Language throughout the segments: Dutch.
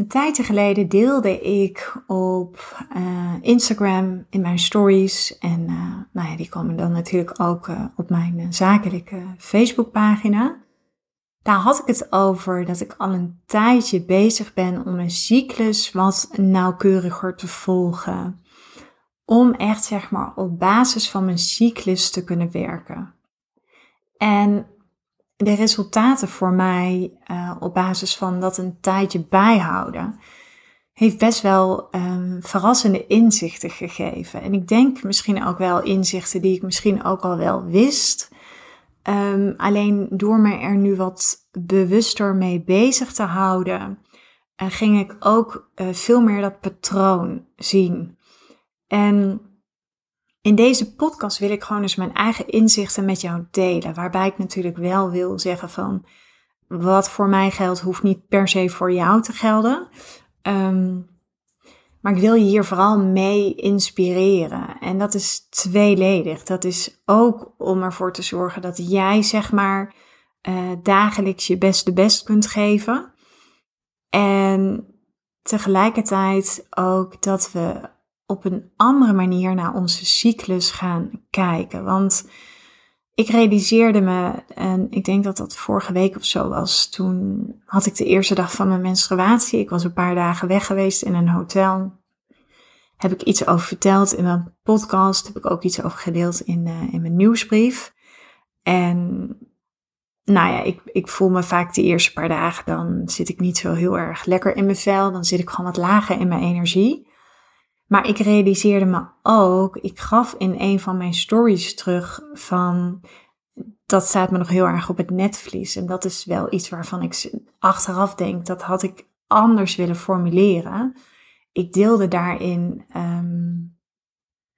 Een tijdje geleden deelde ik op uh, Instagram in mijn stories. En uh, nou ja, die komen dan natuurlijk ook uh, op mijn zakelijke Facebookpagina. Daar had ik het over dat ik al een tijdje bezig ben om mijn cyclus wat nauwkeuriger te volgen. Om echt zeg maar op basis van mijn cyclus te kunnen werken. En de resultaten voor mij uh, op basis van dat een tijdje bijhouden, heeft best wel um, verrassende inzichten gegeven. En ik denk misschien ook wel inzichten die ik misschien ook al wel wist. Um, alleen door me er nu wat bewuster mee bezig te houden, uh, ging ik ook uh, veel meer dat patroon zien. En in deze podcast wil ik gewoon eens mijn eigen inzichten met jou delen. Waarbij ik natuurlijk wel wil zeggen van wat voor mij geldt, hoeft niet per se voor jou te gelden. Um, maar ik wil je hier vooral mee inspireren. En dat is tweeledig. Dat is ook om ervoor te zorgen dat jij, zeg maar, uh, dagelijks je beste best kunt geven. En tegelijkertijd ook dat we op een andere manier naar onze cyclus gaan kijken. Want ik realiseerde me, en ik denk dat dat vorige week of zo was, toen had ik de eerste dag van mijn menstruatie. Ik was een paar dagen weg geweest in een hotel. Heb ik iets over verteld in mijn podcast, heb ik ook iets over gedeeld in, uh, in mijn nieuwsbrief. En nou ja, ik, ik voel me vaak de eerste paar dagen, dan zit ik niet zo heel erg lekker in mijn vel. Dan zit ik gewoon wat lager in mijn energie. Maar ik realiseerde me ook, ik gaf in een van mijn stories terug van, dat staat me nog heel erg op het netvlies. En dat is wel iets waarvan ik achteraf denk, dat had ik anders willen formuleren. Ik deelde daarin um,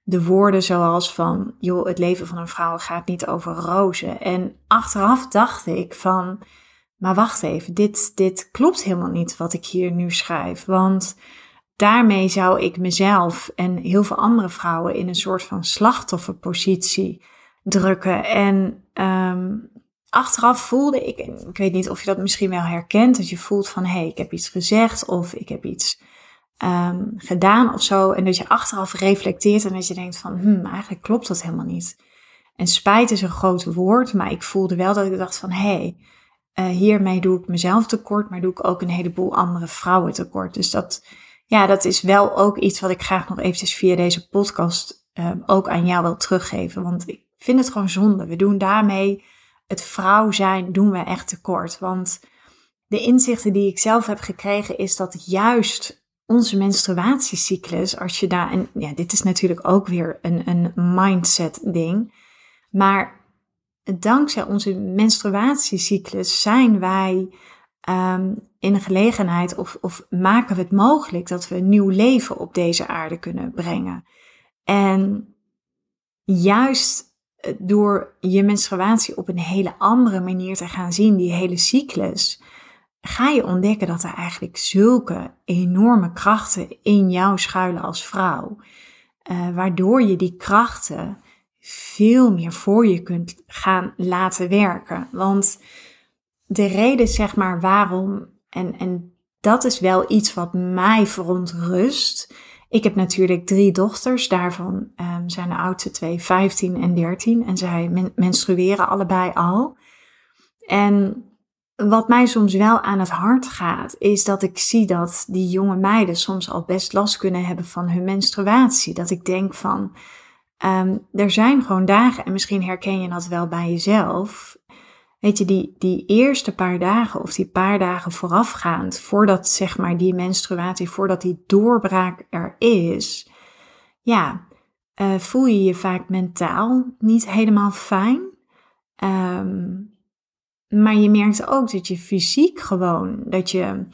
de woorden zoals van, joh, het leven van een vrouw gaat niet over rozen. En achteraf dacht ik van, maar wacht even, dit, dit klopt helemaal niet wat ik hier nu schrijf. Want daarmee zou ik mezelf en heel veel andere vrouwen in een soort van slachtofferpositie drukken. En um, achteraf voelde ik, ik weet niet of je dat misschien wel herkent, dat je voelt van hé, hey, ik heb iets gezegd of ik heb iets um, gedaan of zo. En dat je achteraf reflecteert en dat je denkt van hmm, eigenlijk klopt dat helemaal niet. En spijt is een groot woord, maar ik voelde wel dat ik dacht van hé, hey, uh, hiermee doe ik mezelf tekort, maar doe ik ook een heleboel andere vrouwen tekort. Dus dat ja, dat is wel ook iets wat ik graag nog eventjes via deze podcast um, ook aan jou wil teruggeven. Want ik vind het gewoon zonde. We doen daarmee het vrouw zijn, doen we echt tekort. Want de inzichten die ik zelf heb gekregen is dat juist onze menstruatiecyclus, als je daar, en ja, dit is natuurlijk ook weer een, een mindset ding, maar dankzij onze menstruatiecyclus zijn wij um, in een gelegenheid of, of maken we het mogelijk dat we een nieuw leven op deze aarde kunnen brengen. En juist eh, door je menstruatie op een hele andere manier te gaan zien, die hele cyclus, ga je ontdekken dat er eigenlijk zulke enorme krachten in jou schuilen als vrouw. Uh, waardoor je die krachten veel meer voor je kunt gaan laten werken. Want de reden, zeg maar, waarom, en, en dat is wel iets wat mij verontrust. Ik heb natuurlijk drie dochters, daarvan um, zijn de oudste twee 15 en 13 en zij menstrueren allebei al. En wat mij soms wel aan het hart gaat, is dat ik zie dat die jonge meiden soms al best last kunnen hebben van hun menstruatie. Dat ik denk van, um, er zijn gewoon dagen, en misschien herken je dat wel bij jezelf, Weet je, die, die eerste paar dagen of die paar dagen voorafgaand, voordat zeg maar die menstruatie, voordat die doorbraak er is, ja, uh, voel je je vaak mentaal niet helemaal fijn. Um, maar je merkt ook dat je fysiek gewoon, dat je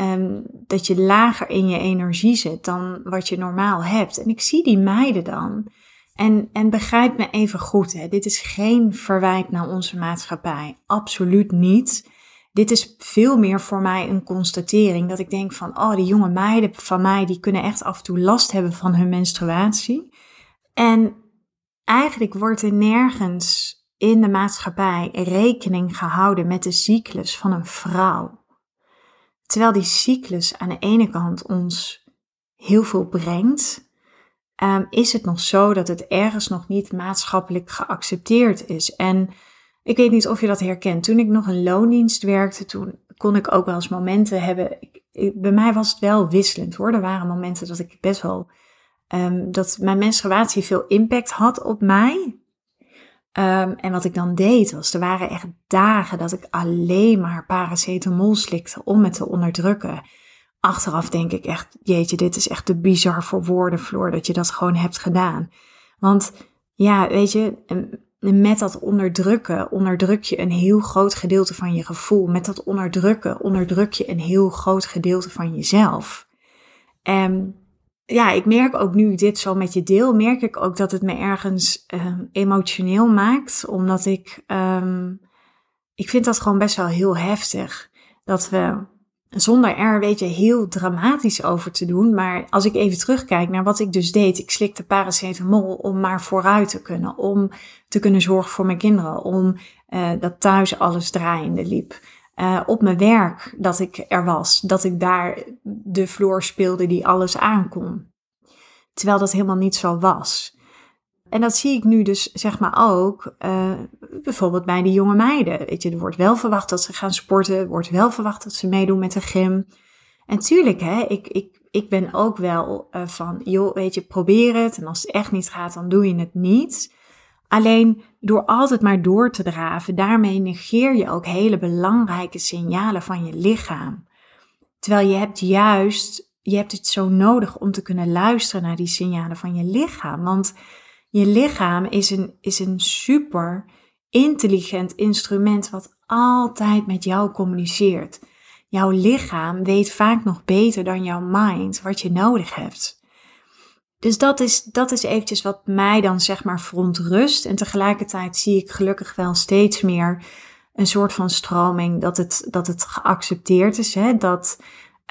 um, dat je lager in je energie zit dan wat je normaal hebt. En ik zie die meiden dan. En, en begrijp me even goed, hè. dit is geen verwijt naar onze maatschappij. Absoluut niet. Dit is veel meer voor mij een constatering dat ik denk van, oh, die jonge meiden van mij, die kunnen echt af en toe last hebben van hun menstruatie. En eigenlijk wordt er nergens in de maatschappij rekening gehouden met de cyclus van een vrouw. Terwijl die cyclus aan de ene kant ons heel veel brengt, um, is het nog zo dat het ergens nog niet maatschappelijk geaccepteerd is. En ik weet niet of je dat herkent. Toen ik nog een loondienst werkte, toen kon ik ook wel eens momenten hebben. Ik, bij mij was het wel wisselend hoor. Er waren momenten dat ik best wel. Um, dat mijn menstruatie veel impact had op mij. Um, en wat ik dan deed was, er waren echt dagen dat ik alleen maar paracetamol slikte om het te onderdrukken. Achteraf denk ik echt, jeetje, dit is echt te bizar voor woorden, Floor, dat je dat gewoon hebt gedaan. Want ja, weet je, met dat onderdrukken onderdruk je een heel groot gedeelte van je gevoel. Met dat onderdrukken onderdruk je een heel groot gedeelte van jezelf. En ja, ik merk ook nu dit zo met je deel, merk ik ook dat het me ergens uh, emotioneel maakt. Omdat ik, um, ik vind dat gewoon best wel heel heftig. Dat we zonder er, weet je, heel dramatisch over te doen. Maar als ik even terugkijk naar wat ik dus deed. Ik slikte paracetamol om maar vooruit te kunnen. Om te kunnen zorgen voor mijn kinderen. Om uh, dat thuis alles draaiende liep. Uh, op mijn werk dat ik er was. Dat ik daar de vloer speelde die alles aankon. Terwijl dat helemaal niet zo was. En dat zie ik nu dus zeg maar ook uh, bijvoorbeeld bij die jonge meiden. Weet je, er wordt wel verwacht dat ze gaan sporten. Er wordt wel verwacht dat ze meedoen met de gym. En tuurlijk, hè, ik, ik, ik ben ook wel uh, van, joh, weet je, probeer het. En als het echt niet gaat, dan doe je het niet. Alleen door altijd maar door te draven, daarmee negeer je ook hele belangrijke signalen van je lichaam. Terwijl je hebt juist, je hebt het zo nodig om te kunnen luisteren naar die signalen van je lichaam. Want je lichaam is een, is een super intelligent instrument wat altijd met jou communiceert. Jouw lichaam weet vaak nog beter dan jouw mind wat je nodig hebt. Dus dat is, dat is eventjes wat mij dan zeg maar verontrust. En tegelijkertijd zie ik gelukkig wel steeds meer een soort van stroming dat het, dat het geaccepteerd is. Hè? Dat,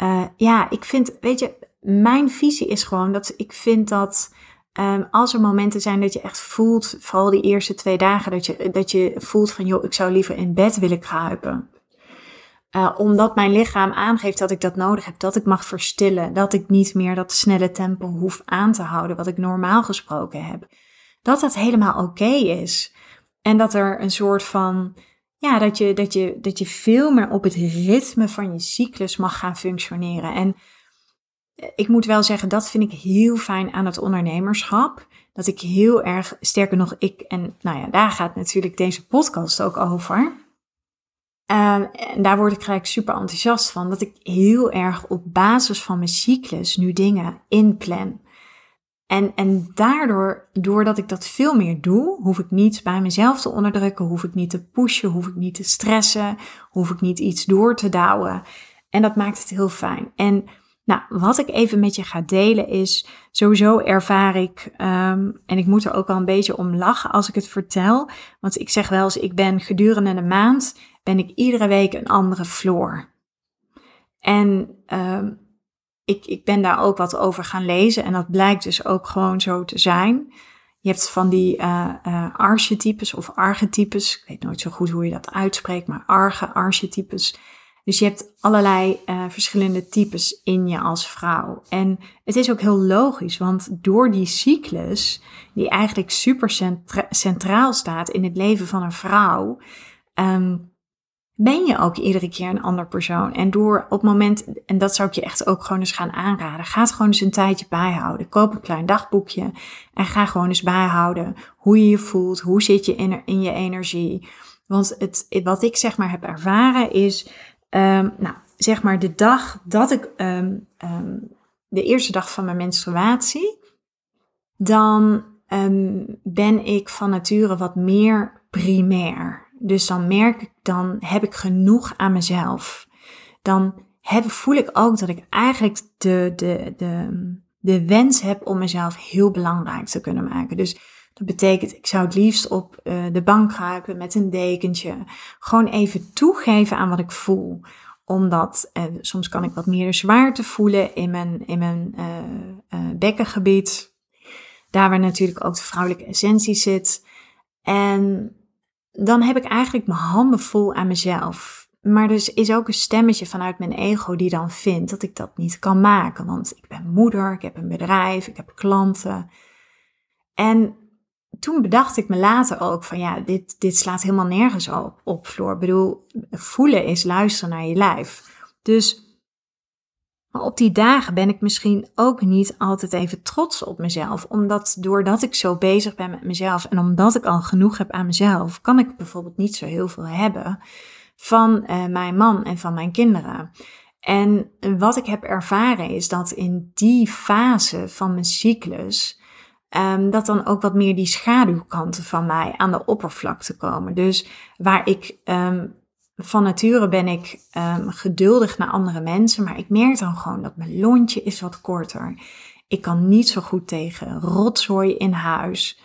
uh, ja, ik vind, weet je, mijn visie is gewoon dat ik vind dat um, als er momenten zijn dat je echt voelt, vooral die eerste twee dagen, dat je, dat je voelt van joh, ik zou liever in bed willen kruipen. Uh, omdat mijn lichaam aangeeft dat ik dat nodig heb, dat ik mag verstillen, dat ik niet meer dat snelle tempo hoef aan te houden, wat ik normaal gesproken heb. Dat dat helemaal oké is. En dat er een soort van, ja, dat je, dat, je, dat je veel meer op het ritme van je cyclus mag gaan functioneren. En ik moet wel zeggen, dat vind ik heel fijn aan het ondernemerschap. Dat ik heel erg, sterker nog, ik, en nou ja, daar gaat natuurlijk deze podcast ook over. Uh, en daar word ik gelijk super enthousiast van. Dat ik heel erg op basis van mijn cyclus nu dingen inplan. En, en daardoor, doordat ik dat veel meer doe, hoef ik niets bij mezelf te onderdrukken, hoef ik niet te pushen, hoef ik niet te stressen, hoef ik niet iets door te douwen. En dat maakt het heel fijn. En nou, wat ik even met je ga delen is, sowieso ervaar ik, um, en ik moet er ook wel een beetje om lachen als ik het vertel, want ik zeg wel eens, ik ben gedurende een maand, ben ik iedere week een andere floor. En um, ik, ik ben daar ook wat over gaan lezen en dat blijkt dus ook gewoon zo te zijn. Je hebt van die uh, uh, archetypes of archetypes, ik weet nooit zo goed hoe je dat uitspreekt, maar arge archetypes dus je hebt allerlei uh, verschillende types in je als vrouw. En het is ook heel logisch, want door die cyclus, die eigenlijk super centraal staat in het leven van een vrouw, um, ben je ook iedere keer een ander persoon. En door op het moment, en dat zou ik je echt ook gewoon eens gaan aanraden, ga het gewoon eens een tijdje bijhouden. Koop een klein dagboekje en ga gewoon eens bijhouden hoe je je voelt, hoe zit je in, in je energie. Want het, wat ik zeg maar heb ervaren is Um, nou, zeg maar de dag dat ik, um, um, de eerste dag van mijn menstruatie, dan ben ik van nature wat meer primair. Dus dan merk ik, dan heb ik genoeg aan mezelf. Dan heb, voel ik ook dat ik eigenlijk de, de, de, de wens heb om mezelf heel belangrijk te kunnen maken. Dus dat betekent, ik zou het liefst op uh, de bank kruipen met een dekentje. Gewoon even toegeven aan wat ik voel. Omdat uh, soms kan ik wat meer zwaarte voelen in mijn, in mijn uh, bekkengebied. Daar waar natuurlijk ook de vrouwelijke essentie zit. En dan heb ik eigenlijk mijn handen vol aan mezelf. Maar dus is ook een stemmetje vanuit mijn ego die dan vindt dat ik dat niet kan maken. Want ik ben moeder, ik heb een bedrijf, ik heb klanten. En toen bedacht ik me later ook van ja, dit, dit slaat helemaal nergens op, op Floor. Ik bedoel, voelen is luisteren naar je lijf. Dus maar op die dagen ben ik misschien ook niet altijd even trots op mezelf. Omdat doordat ik zo bezig ben met mezelf en omdat ik al genoeg heb aan mezelf, kan ik bijvoorbeeld niet zo heel veel hebben van uh, mijn man en van mijn kinderen. En wat ik heb ervaren is dat in die fase van mijn cyclus, um, dat dan ook wat meer die schaduwkanten van mij aan de oppervlakte komen. Dus waar ik um, van nature ben ik um, geduldig naar andere mensen, maar ik merk dan gewoon dat mijn lontje is wat korter. Ik kan niet zo goed tegen rotzooi in huis.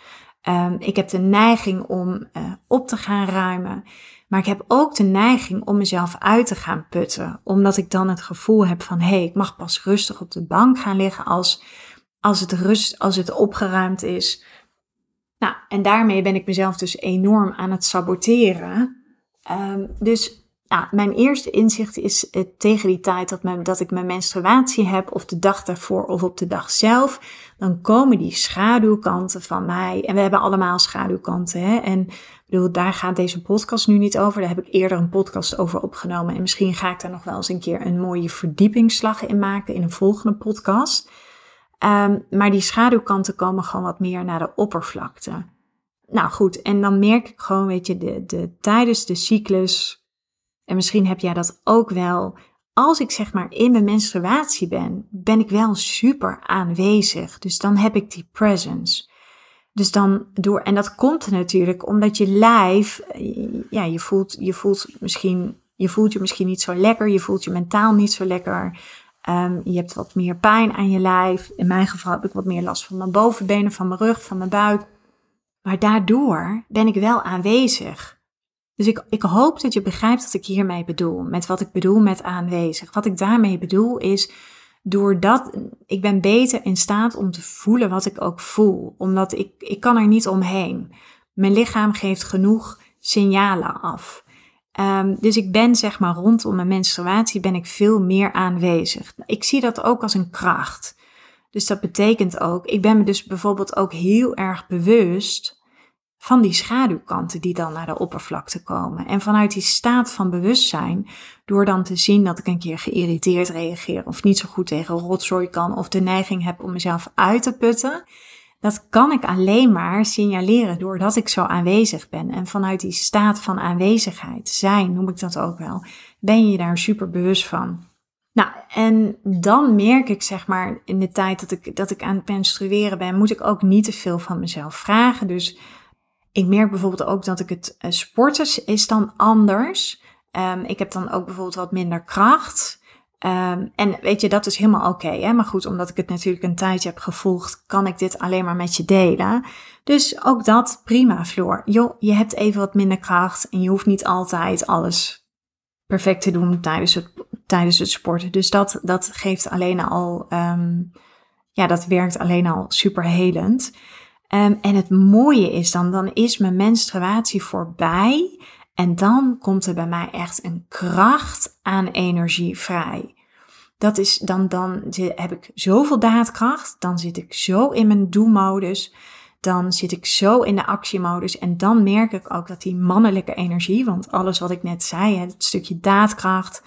Ik heb de neiging om uh, op te gaan ruimen. Maar ik heb ook de neiging om mezelf uit te gaan putten. Omdat ik dan het gevoel heb van hé, hey, ik mag pas rustig op de bank gaan liggen als, als, het rust, als het opgeruimd is. Nou, en daarmee ben ik mezelf dus enorm aan het saboteren. Um, dus ja, mijn eerste inzicht is uh, tegen die tijd dat, dat ik mijn menstruatie heb, of de dag daarvoor of op de dag zelf, dan komen die schaduwkanten van mij. En we hebben allemaal schaduwkanten. Hè? En bedoel, daar gaat deze podcast nu niet over. Daar heb ik eerder een podcast over opgenomen. En misschien ga ik daar nog wel eens een keer een mooie verdiepingsslag in maken in een volgende podcast. Um, maar die schaduwkanten komen gewoon wat meer naar de oppervlakte. Nou goed, en dan merk ik gewoon, weet je, de, de, tijdens de cyclus, en misschien heb jij dat ook wel, als ik zeg maar in mijn menstruatie ben, ben ik wel super aanwezig. Dus dan heb ik die presence. Dus dan door, en dat komt natuurlijk omdat je lijf, ja, je voelt, je voelt misschien, je voelt je misschien niet zo lekker, je voelt je mentaal niet zo lekker. Um, je hebt wat meer pijn aan je lijf. In mijn geval heb ik wat meer last van mijn bovenbenen, van mijn rug, van mijn buik. Maar daardoor ben ik wel aanwezig. Dus ik, ik hoop dat je begrijpt wat ik hiermee bedoel. Met wat ik bedoel met aanwezig. Wat ik daarmee bedoel is, doordat ik ben beter in staat om te voelen wat ik ook voel. Omdat ik, ik kan er niet omheen. Mijn lichaam geeft genoeg signalen af. Um, dus ik ben zeg maar rondom mijn menstruatie ben ik veel meer aanwezig. Ik zie dat ook als een kracht. Dus dat betekent ook, ik ben me dus bijvoorbeeld ook heel erg bewust van die schaduwkanten die dan naar de oppervlakte komen. En vanuit die staat van bewustzijn, door dan te zien dat ik een keer geïrriteerd reageer of niet zo goed tegen rotzooi kan of de neiging heb om mezelf uit te putten, dat kan ik alleen maar signaleren doordat ik zo aanwezig ben. En vanuit die staat van aanwezigheid, zijn noem ik dat ook wel, ben je daar super bewust van. Nou, en dan merk ik zeg maar in de tijd dat ik, dat ik aan het menstrueren ben, moet ik ook niet te veel van mezelf vragen. Dus ik merk bijvoorbeeld ook dat ik het uh, sporten is dan anders. Um, ik heb dan ook bijvoorbeeld wat minder kracht. Um, en weet je, dat is helemaal oké. Maar goed, omdat ik het natuurlijk een tijdje heb gevolgd, kan ik dit alleen maar met je delen. Dus ook dat prima, Floor. Joh, je hebt even wat minder kracht en je hoeft niet altijd alles perfect te doen tijdens het tijdens het sporten. Dus dat, dat geeft alleen al, um, ja, dat werkt alleen al super helend. Um, en het mooie is dan, dan is mijn menstruatie voorbij. En dan komt er bij mij echt een kracht aan energie vrij. Dat is dan, dan heb ik zoveel daadkracht. Dan zit ik zo in mijn doelmodus. Dan zit ik zo in de actiemodus. En dan merk ik ook dat die mannelijke energie, want alles wat ik net zei, het stukje daadkracht,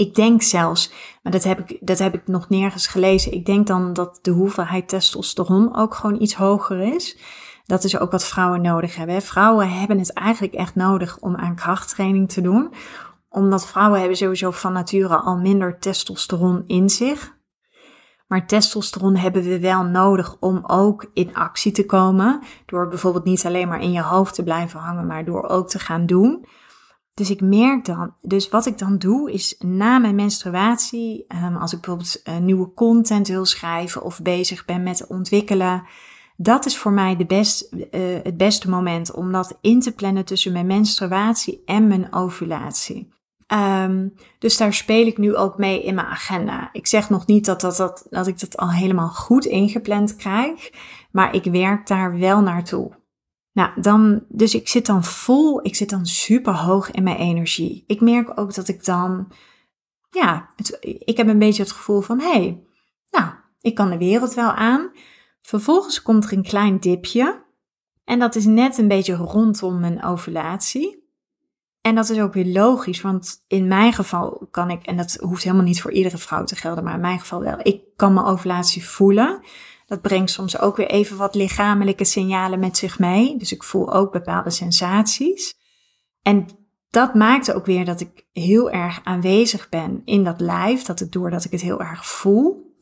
ik denk zelfs, maar dat heb, ik, dat heb ik nog nergens gelezen. Ik denk dan dat de hoeveelheid testosteron ook gewoon iets hoger is. Dat is ook wat vrouwen nodig hebben. Vrouwen hebben het eigenlijk echt nodig om aan krachttraining te doen. Omdat vrouwen hebben sowieso van nature al minder testosteron in zich. Maar testosteron hebben we wel nodig om ook in actie te komen. Door bijvoorbeeld niet alleen maar in je hoofd te blijven hangen, maar door ook te gaan doen. Dus ik merk dan, dus wat ik dan doe is na mijn menstruatie, um, als ik bijvoorbeeld uh, nieuwe content wil schrijven of bezig ben met ontwikkelen, dat is voor mij de best, uh, het beste moment om dat in te plannen tussen mijn menstruatie en mijn ovulatie. Um, dus daar speel ik nu ook mee in mijn agenda. Ik zeg nog niet dat, dat, dat, dat ik dat al helemaal goed ingepland krijg, maar ik werk daar wel naartoe. Nou, dan, dus ik zit dan vol, ik zit dan super hoog in mijn energie. Ik merk ook dat ik dan, ja, ik heb een beetje het gevoel van, hé, hey, nou, ik kan de wereld wel aan. Vervolgens komt er een klein dipje. En dat is net een beetje rondom mijn ovulatie. En dat is ook weer logisch, want in mijn geval kan ik, en dat hoeft helemaal niet voor iedere vrouw te gelden, maar in mijn geval wel, ik kan mijn ovulatie voelen. Dat brengt soms ook weer even wat lichamelijke signalen met zich mee. Dus ik voel ook bepaalde sensaties. En dat maakt ook weer dat ik heel erg aanwezig ben in dat lijf. Dat het doordat ik het heel erg voel.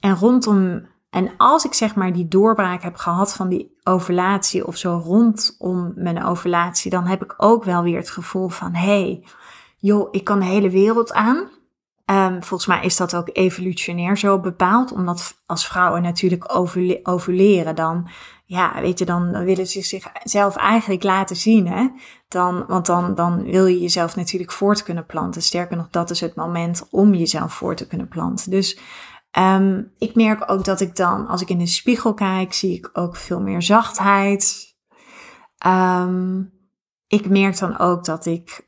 En rondom, en als ik zeg maar die doorbraak heb gehad van die ovulatie of zo rondom mijn ovulatie, dan heb ik ook wel weer het gevoel van hey, joh, ik kan de hele wereld aan. Um, volgens mij is dat ook evolutionair zo bepaald, omdat als vrouwen natuurlijk ovuleren, dan, ja, weet je, dan willen ze zichzelf eigenlijk laten zien, hè? Dan, want dan, dan wil je jezelf natuurlijk voort kunnen planten. Sterker nog, dat is het moment om jezelf voort te kunnen planten. Dus um, ik merk ook dat ik dan, als ik in de spiegel kijk, zie ik ook veel meer zachtheid. Um, ik merk dan ook dat ik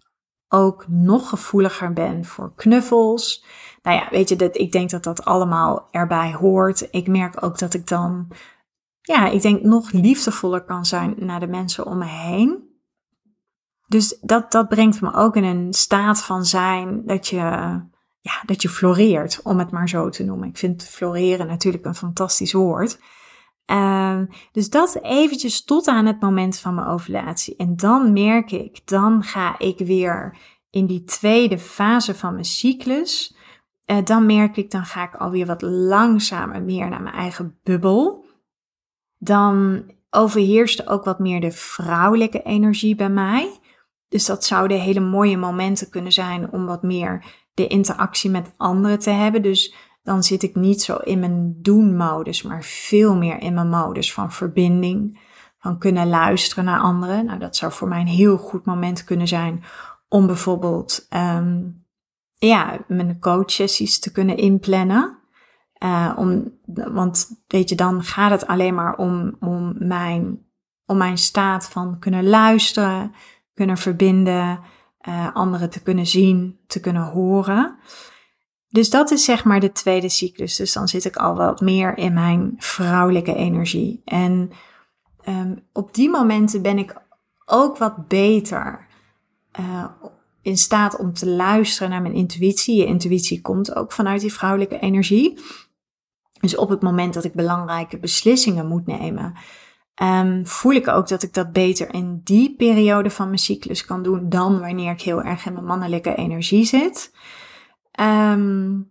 ook nog gevoeliger ben voor knuffels. Nou ja, weet je, dat, ik denk dat dat allemaal erbij hoort. Ik merk ook dat ik dan, ja, ik denk nog liefdevoller kan zijn naar de mensen om me heen. Dus dat, dat brengt me ook in een staat van zijn dat je, ja, dat je floreert, om het maar zo te noemen. Ik vind floreren natuurlijk een fantastisch woord. Uh, dus dat eventjes tot aan het moment van mijn ovulatie. En dan merk ik, dan ga ik weer in die tweede fase van mijn cyclus. Uh, dan merk ik, dan ga ik alweer wat langzamer meer naar mijn eigen bubbel. Dan overheerst ook wat meer de vrouwelijke energie bij mij. Dus dat zouden hele mooie momenten kunnen zijn om wat meer de interactie met anderen te hebben. Dus dan zit ik niet zo in mijn doen-modus, maar veel meer in mijn modus van verbinding, van kunnen luisteren naar anderen. Nou, dat zou voor mij een heel goed moment kunnen zijn om bijvoorbeeld um, ja, mijn coachsessies te kunnen inplannen. Uh, om, want weet je, dan gaat het alleen maar om, om, mijn, om mijn staat van kunnen luisteren, kunnen verbinden, uh, anderen te kunnen zien, te kunnen horen. Dus dat is zeg maar de tweede cyclus. Dus dan zit ik al wat meer in mijn vrouwelijke energie. En um, op die momenten ben ik ook wat beter uh, in staat om te luisteren naar mijn intuïtie. Je intuïtie komt ook vanuit die vrouwelijke energie. Dus op het moment dat ik belangrijke beslissingen moet nemen, um, voel ik ook dat ik dat beter in die periode van mijn cyclus kan doen dan wanneer ik heel erg in mijn mannelijke energie zit. Um,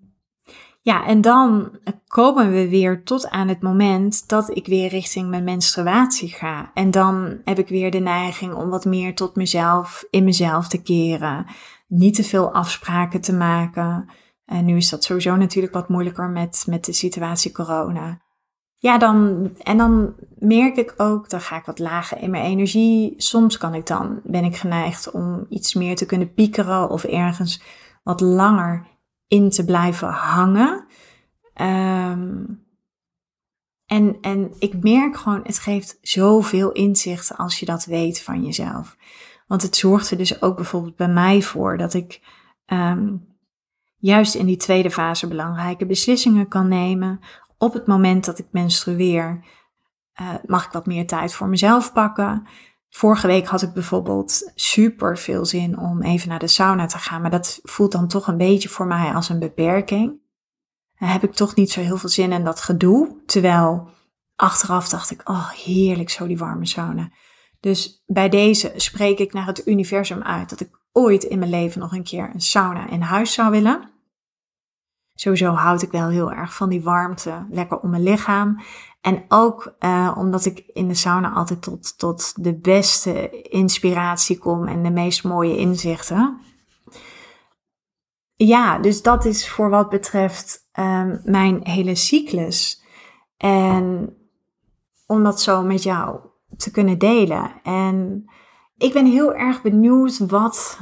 ja, en dan komen we weer tot aan het moment dat ik weer richting mijn menstruatie ga. En dan heb ik weer de neiging om wat meer tot mezelf, in mezelf te keren. Niet te veel afspraken te maken. En nu is dat sowieso natuurlijk wat moeilijker met, met de situatie corona. Ja, dan, en dan merk ik ook, dan ga ik wat lager in mijn energie. Soms kan ik dan, ben ik geneigd om iets meer te kunnen piekeren of ergens wat langer in te blijven hangen. Um, en, en ik merk gewoon, het geeft zoveel inzicht als je dat weet van jezelf. Want het zorgt er dus ook bijvoorbeeld bij mij voor dat ik um, juist in die tweede fase belangrijke beslissingen kan nemen. Op het moment dat ik menstrueer, uh, mag ik wat meer tijd voor mezelf pakken. Vorige week had ik bijvoorbeeld super veel zin om even naar de sauna te gaan, maar dat voelt dan toch een beetje voor mij als een beperking. Dan heb ik toch niet zo heel veel zin in dat gedoe. Terwijl achteraf dacht ik, oh heerlijk zo die warme sauna. Dus bij deze spreek ik naar het universum uit dat ik ooit in mijn leven nog een keer een sauna in huis zou willen. Sowieso houd ik wel heel erg van die warmte, lekker om mijn lichaam. En ook uh, omdat ik in de sauna altijd tot, tot de beste inspiratie kom en de meest mooie inzichten. Ja, dus dat is voor wat betreft um, mijn hele cyclus. En om dat zo met jou te kunnen delen. En ik ben heel erg benieuwd wat,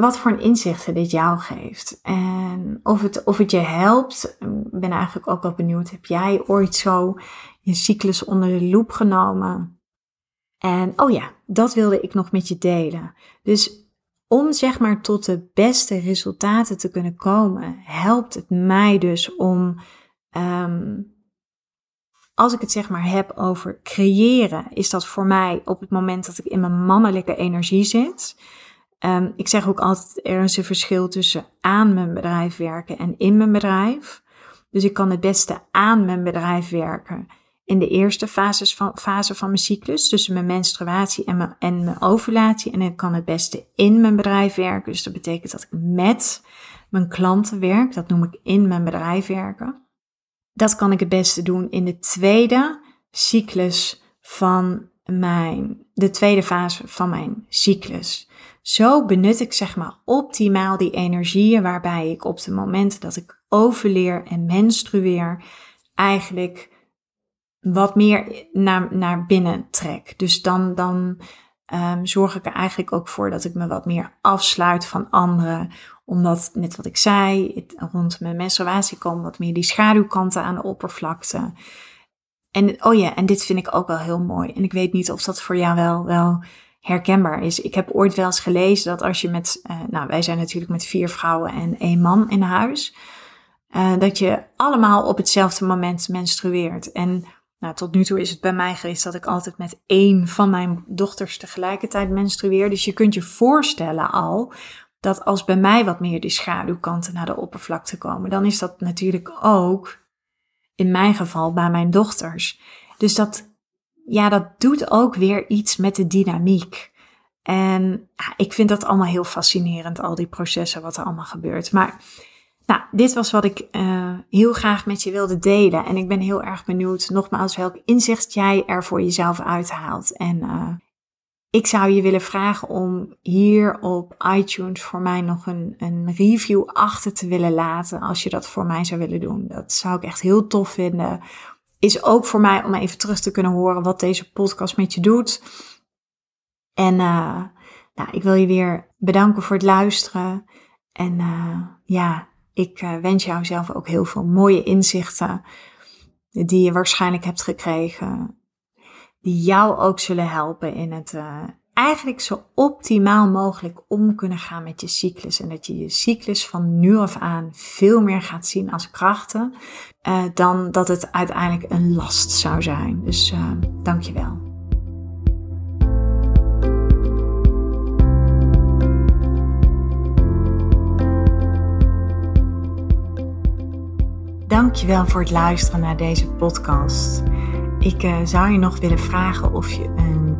wat voor inzichten dit jou geeft. En of het, of het je helpt. Ik ben eigenlijk ook wel benieuwd. Heb jij ooit zo je cyclus onder de loep genomen? En oh ja, dat wilde ik nog met je delen. Dus om zeg maar tot de beste resultaten te kunnen komen, helpt het mij dus om um, als ik het zeg maar heb over creëren, is dat voor mij op het moment dat ik in mijn mannelijke energie zit. Um, ik zeg ook altijd, er is een verschil tussen aan mijn bedrijf werken en in mijn bedrijf. Dus ik kan het beste aan mijn bedrijf werken in de eerste fases van, fase van mijn cyclus, tussen mijn menstruatie en mijn, en mijn ovulatie. En ik kan het beste in mijn bedrijf werken. Dus dat betekent dat ik met mijn klanten werk. Dat noem ik in mijn bedrijf werken. Dat kan ik het beste doen in de tweede cyclus van mijn, de tweede fase van mijn cyclus. Zo benut ik zeg maar optimaal die energieën waarbij ik op de momenten dat ik overleer en menstrueer eigenlijk wat meer naar, naar binnen trek. Dus dan, dan um, zorg ik er eigenlijk ook voor dat ik me wat meer afsluit van anderen. Omdat, net wat ik zei, rond mijn menstruatie komen wat meer die schaduwkanten aan de oppervlakte. En oh ja, en dit vind ik ook wel heel mooi. En ik weet niet of dat voor jou wel, wel herkenbaar is. Ik heb ooit wel eens gelezen dat als je met, uh, nou wij zijn natuurlijk met vier vrouwen en één man in huis, uh, dat je allemaal op hetzelfde moment menstrueert. En nou, tot nu toe is het bij mij geweest dat ik altijd met één van mijn dochters tegelijkertijd menstrueer. Dus je kunt je voorstellen al dat als bij mij wat meer die schaduwkanten naar de oppervlakte komen, dan is dat natuurlijk ook in mijn geval bij mijn dochters. Dus dat, ja, dat doet ook weer iets met de dynamiek. En ik vind dat allemaal heel fascinerend, al die processen, wat er allemaal gebeurt. Maar nou, dit was wat ik uh, heel graag met je wilde delen. En ik ben heel erg benieuwd, nogmaals, welk inzicht jij er voor jezelf uithaalt. En uh, ik zou je willen vragen om hier op iTunes voor mij nog een, een review achter te willen laten. Als je dat voor mij zou willen doen. Dat zou ik echt heel tof vinden. Is ook voor mij om even terug te kunnen horen wat deze podcast met je doet. En uh, nou, ik wil je weer bedanken voor het luisteren. En ja, ik uh, wens jou zelf ook heel veel mooie inzichten die je waarschijnlijk hebt gekregen, die jou ook zullen helpen in het eigenlijk zo optimaal mogelijk om kunnen gaan met je cyclus. En dat je je cyclus van nu af aan veel meer gaat zien als krachten, uh, dan dat het uiteindelijk een last zou zijn. Dus dank je wel. Dankjewel voor het luisteren naar deze podcast. Ik uh, zou je nog willen vragen of je een